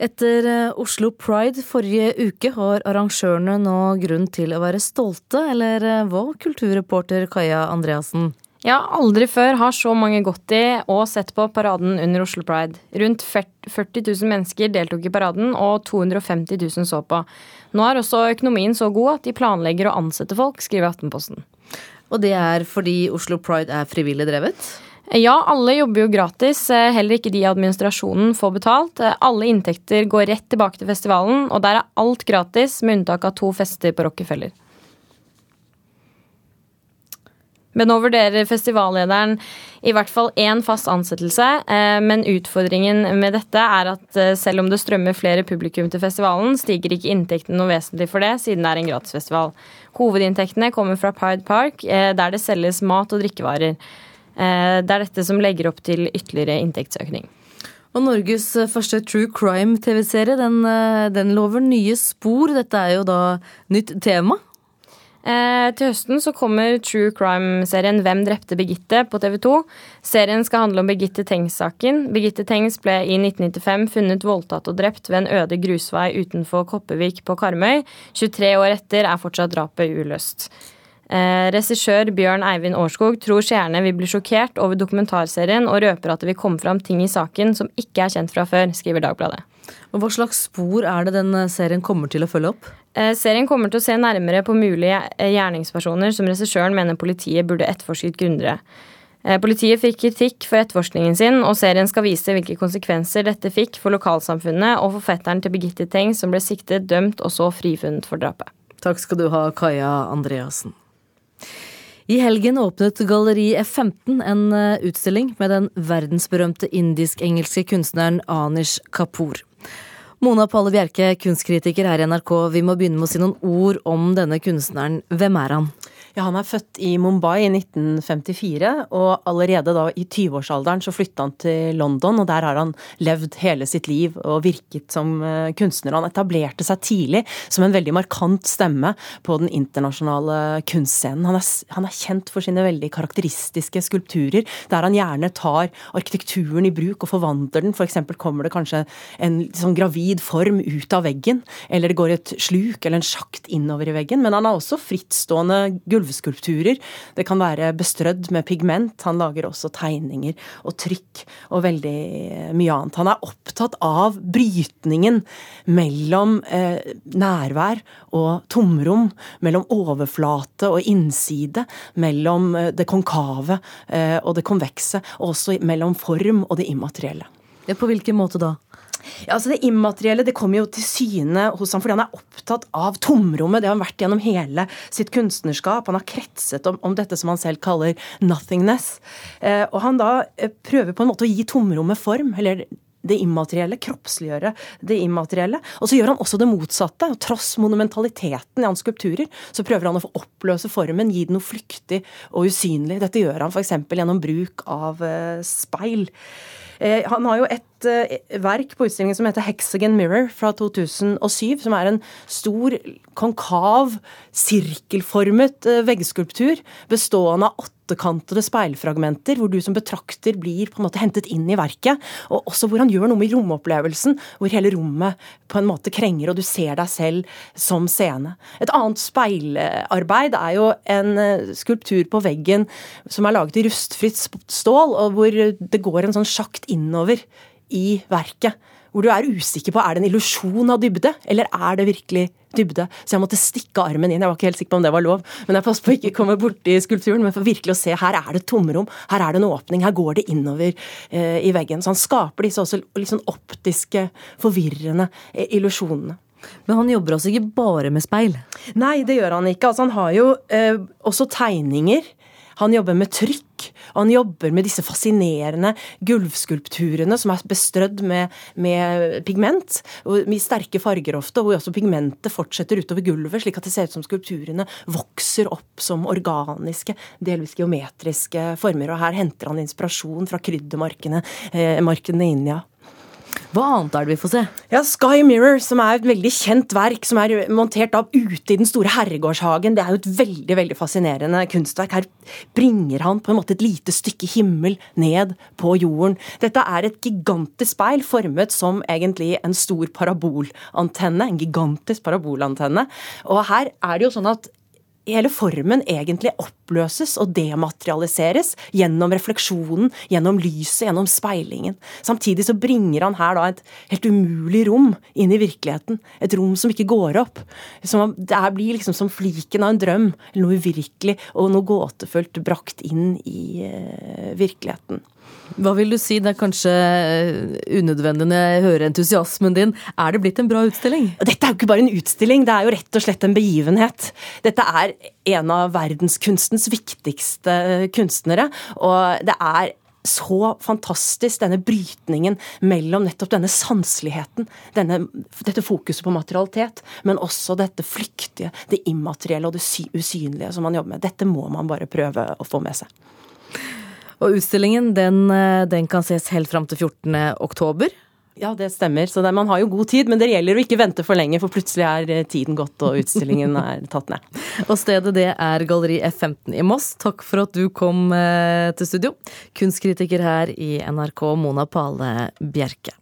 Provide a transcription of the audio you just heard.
Etter eh, Oslo Pride forrige uke har arrangørene nå grunn til å være stolte, eller eh, hva, kulturreporter Kaja Andreassen? Ja, aldri før har så mange gått i og sett på paraden under Oslo Pride. Rundt 40 000 mennesker deltok i paraden, og 250 000 så på. Nå er også økonomien så god at de planlegger å ansette folk, skriver Aftenposten. Og det er fordi Oslo Pride er frivillig drevet? Ja, alle jobber jo gratis. Eh, heller ikke de i administrasjonen får betalt. Eh, alle inntekter går rett tilbake til festivalen, og der er alt gratis, med unntak av to fester på Rockefeller. Men nå vurderer festivallederen i hvert fall én fast ansettelse. Eh, men utfordringen med dette er at selv om det strømmer flere publikum til festivalen, stiger ikke inntektene noe vesentlig for det, siden det er en gratisfestival. Hovedinntektene kommer fra Pride Park, der det selges mat og drikkevarer. Eh, det er dette som legger opp til ytterligere inntektsøkning. Og Norges første true crime-TV-serie, den, eh, den, lover nye spor. Dette er jo da nytt tema? Eh, til høsten så kommer true crime-serien Hvem drepte Birgitte på TV 2. Serien skal handle om Birgitte Tengs-saken. Birgitte Tengs ble i 1995 funnet voldtatt og drept ved en øde grusvei utenfor Koppevik på Karmøy. 23 år etter er fortsatt drapet uløst. Eh, regissør Bjørn Eivind Årskog tror seerne vil bli sjokkert over dokumentarserien, og røper at det vil komme fram ting i saken som ikke er kjent fra før, skriver Dagbladet. Og Hva slags spor er det den serien kommer til å følge opp? Eh, serien kommer til å se nærmere på mulige eh, gjerningspersoner som regissøren mener politiet burde etterforsket grundigere. Eh, politiet fikk kritikk for etterforskningen sin, og serien skal vise hvilke konsekvenser dette fikk for lokalsamfunnet og for fetteren til Birgitte Teng, som ble siktet, dømt og så frifunnet for drapet. Takk skal du ha, Kaja Andreassen. I helgen åpnet Galleri F15 en eh, utstilling med den verdensberømte indisk-engelske kunstneren Anish Kapoor. Mona Palle Bjerke, kunstkritiker her i NRK, vi må begynne med å si noen ord om denne kunstneren. Hvem er han? Ja, Han er født i Mumbai i 1954, og allerede da i 20-årsalderen så flytta han til London, og der har han levd hele sitt liv og virket som eh, kunstner. Han etablerte seg tidlig som en veldig markant stemme på den internasjonale kunstscenen. Han er, han er kjent for sine veldig karakteristiske skulpturer, der han gjerne tar arkitekturen i bruk og forvandler den. F.eks. For kommer det kanskje en sånn gravid form ut av veggen, eller det går et sluk eller en sjakt innover i veggen. Men han har også frittstående gulv gulvskulpturer. Det kan være bestrødd med pigment. Han lager også tegninger og trykk og veldig mye annet. Han er opptatt av brytningen mellom eh, nærvær og tomrom, mellom overflate og innside, mellom eh, det konkave eh, og det konvekse, og også mellom form og det immaterielle. Ja, på hvilken måte da? Ja, altså Det immaterielle det kommer jo til syne hos ham fordi han er opptatt av tomrommet. Det har han vært gjennom hele sitt kunstnerskap. Han har kretset om, om dette som han selv kaller 'nothingness'. Eh, og han da eh, prøver på en måte å gi tomrommet form. eller det immaterielle, kroppsliggjøre det immaterielle. Og så gjør han også det motsatte. og Tross monumentaliteten i hans skulpturer, så prøver han å få oppløse formen, gi den noe flyktig og usynlig. Dette gjør han f.eks. gjennom bruk av eh, speil. Eh, han har jo et eh, verk på utstillingen som heter Hexagon Mirror fra 2007, som er en stor, konkav, sirkelformet eh, veggskulptur bestående av åttekantede speilfragmenter, hvor du som betrakter blir på en måte hentet inn i verket. Og også hvor han gjør noe med romopplevelsen, hvor hele rommet på en måte krenger, og du ser deg selv som scene. Et annet speilarbeid er jo en skulptur på veggen som er laget i rustfritt stål, og hvor det går en sånn sjakt innover i verket. Hvor du er usikker på er det en illusjon av dybde, eller er det virkelig dybde. Så jeg måtte stikke armen inn. Jeg var ikke helt sikker på om det var lov, men jeg passet på å ikke komme borti skulpturen. Men for virkelig å se her er det tomrom, her er det en åpning, her går det innover eh, i veggen. Så han skaper disse også litt sånn optiske, forvirrende eh, illusjonene. Men han jobber altså ikke bare med speil? Nei, det gjør han ikke. Altså, han har jo eh, også tegninger han jobber med trykk, og han jobber med disse fascinerende gulvskulpturene som er bestrødd med, med pigment, og med sterke farger ofte, hvor også pigmentet fortsetter utover gulvet, slik at det ser ut som skulpturene vokser opp som organiske, delvis geometriske former. Og her henter han inspirasjon fra kryddermarkene eh, i India. Hva annet er det vi får se? Ja, Sky Mirror, som er et veldig kjent verk, som er montert av ute i den store herregårdshagen. Det er jo et veldig veldig fascinerende kunstverk. Her bringer han på en måte et lite stykke himmel ned på jorden. Dette er et gigantisk speil formet som egentlig en stor parabolantenne. En gigantisk parabolantenne. Og her er det jo sånn at hele formen egentlig oppløses og dematerialiseres gjennom refleksjonen, gjennom lyset, gjennom speilingen. Samtidig så bringer han her da et helt umulig rom inn i virkeligheten. Et rom som ikke går opp. Som, det blir liksom som fliken av en drøm, eller noe uvirkelig og noe gåtefullt brakt inn i uh, virkeligheten. Hva vil du si, det er kanskje eh, unødvendig når jeg hører entusiasmen din. Er det blitt en bra utstilling? Dette er jo ikke bare en utstilling, det er jo rett og slett en begivenhet. Dette er en av verdenskunstens viktigste kunstnere, og det er så fantastisk, denne brytningen mellom nettopp denne sanseligheten, dette fokuset på materialitet, men også dette flyktige, det immaterielle og det usynlige som man jobber med. Dette må man bare prøve å få med seg. Og utstillingen den, eh, den kan ses helt fram til 14. oktober. Ja, det stemmer. Så det, man har jo god tid, men det gjelder å ikke vente for lenge, for plutselig er eh, tiden gått og utstillingen er tatt ned. og stedet det er Galleri F15 i Moss. Takk for at du kom eh, til studio. Kunstkritiker her i NRK, Mona Pale Bjerke.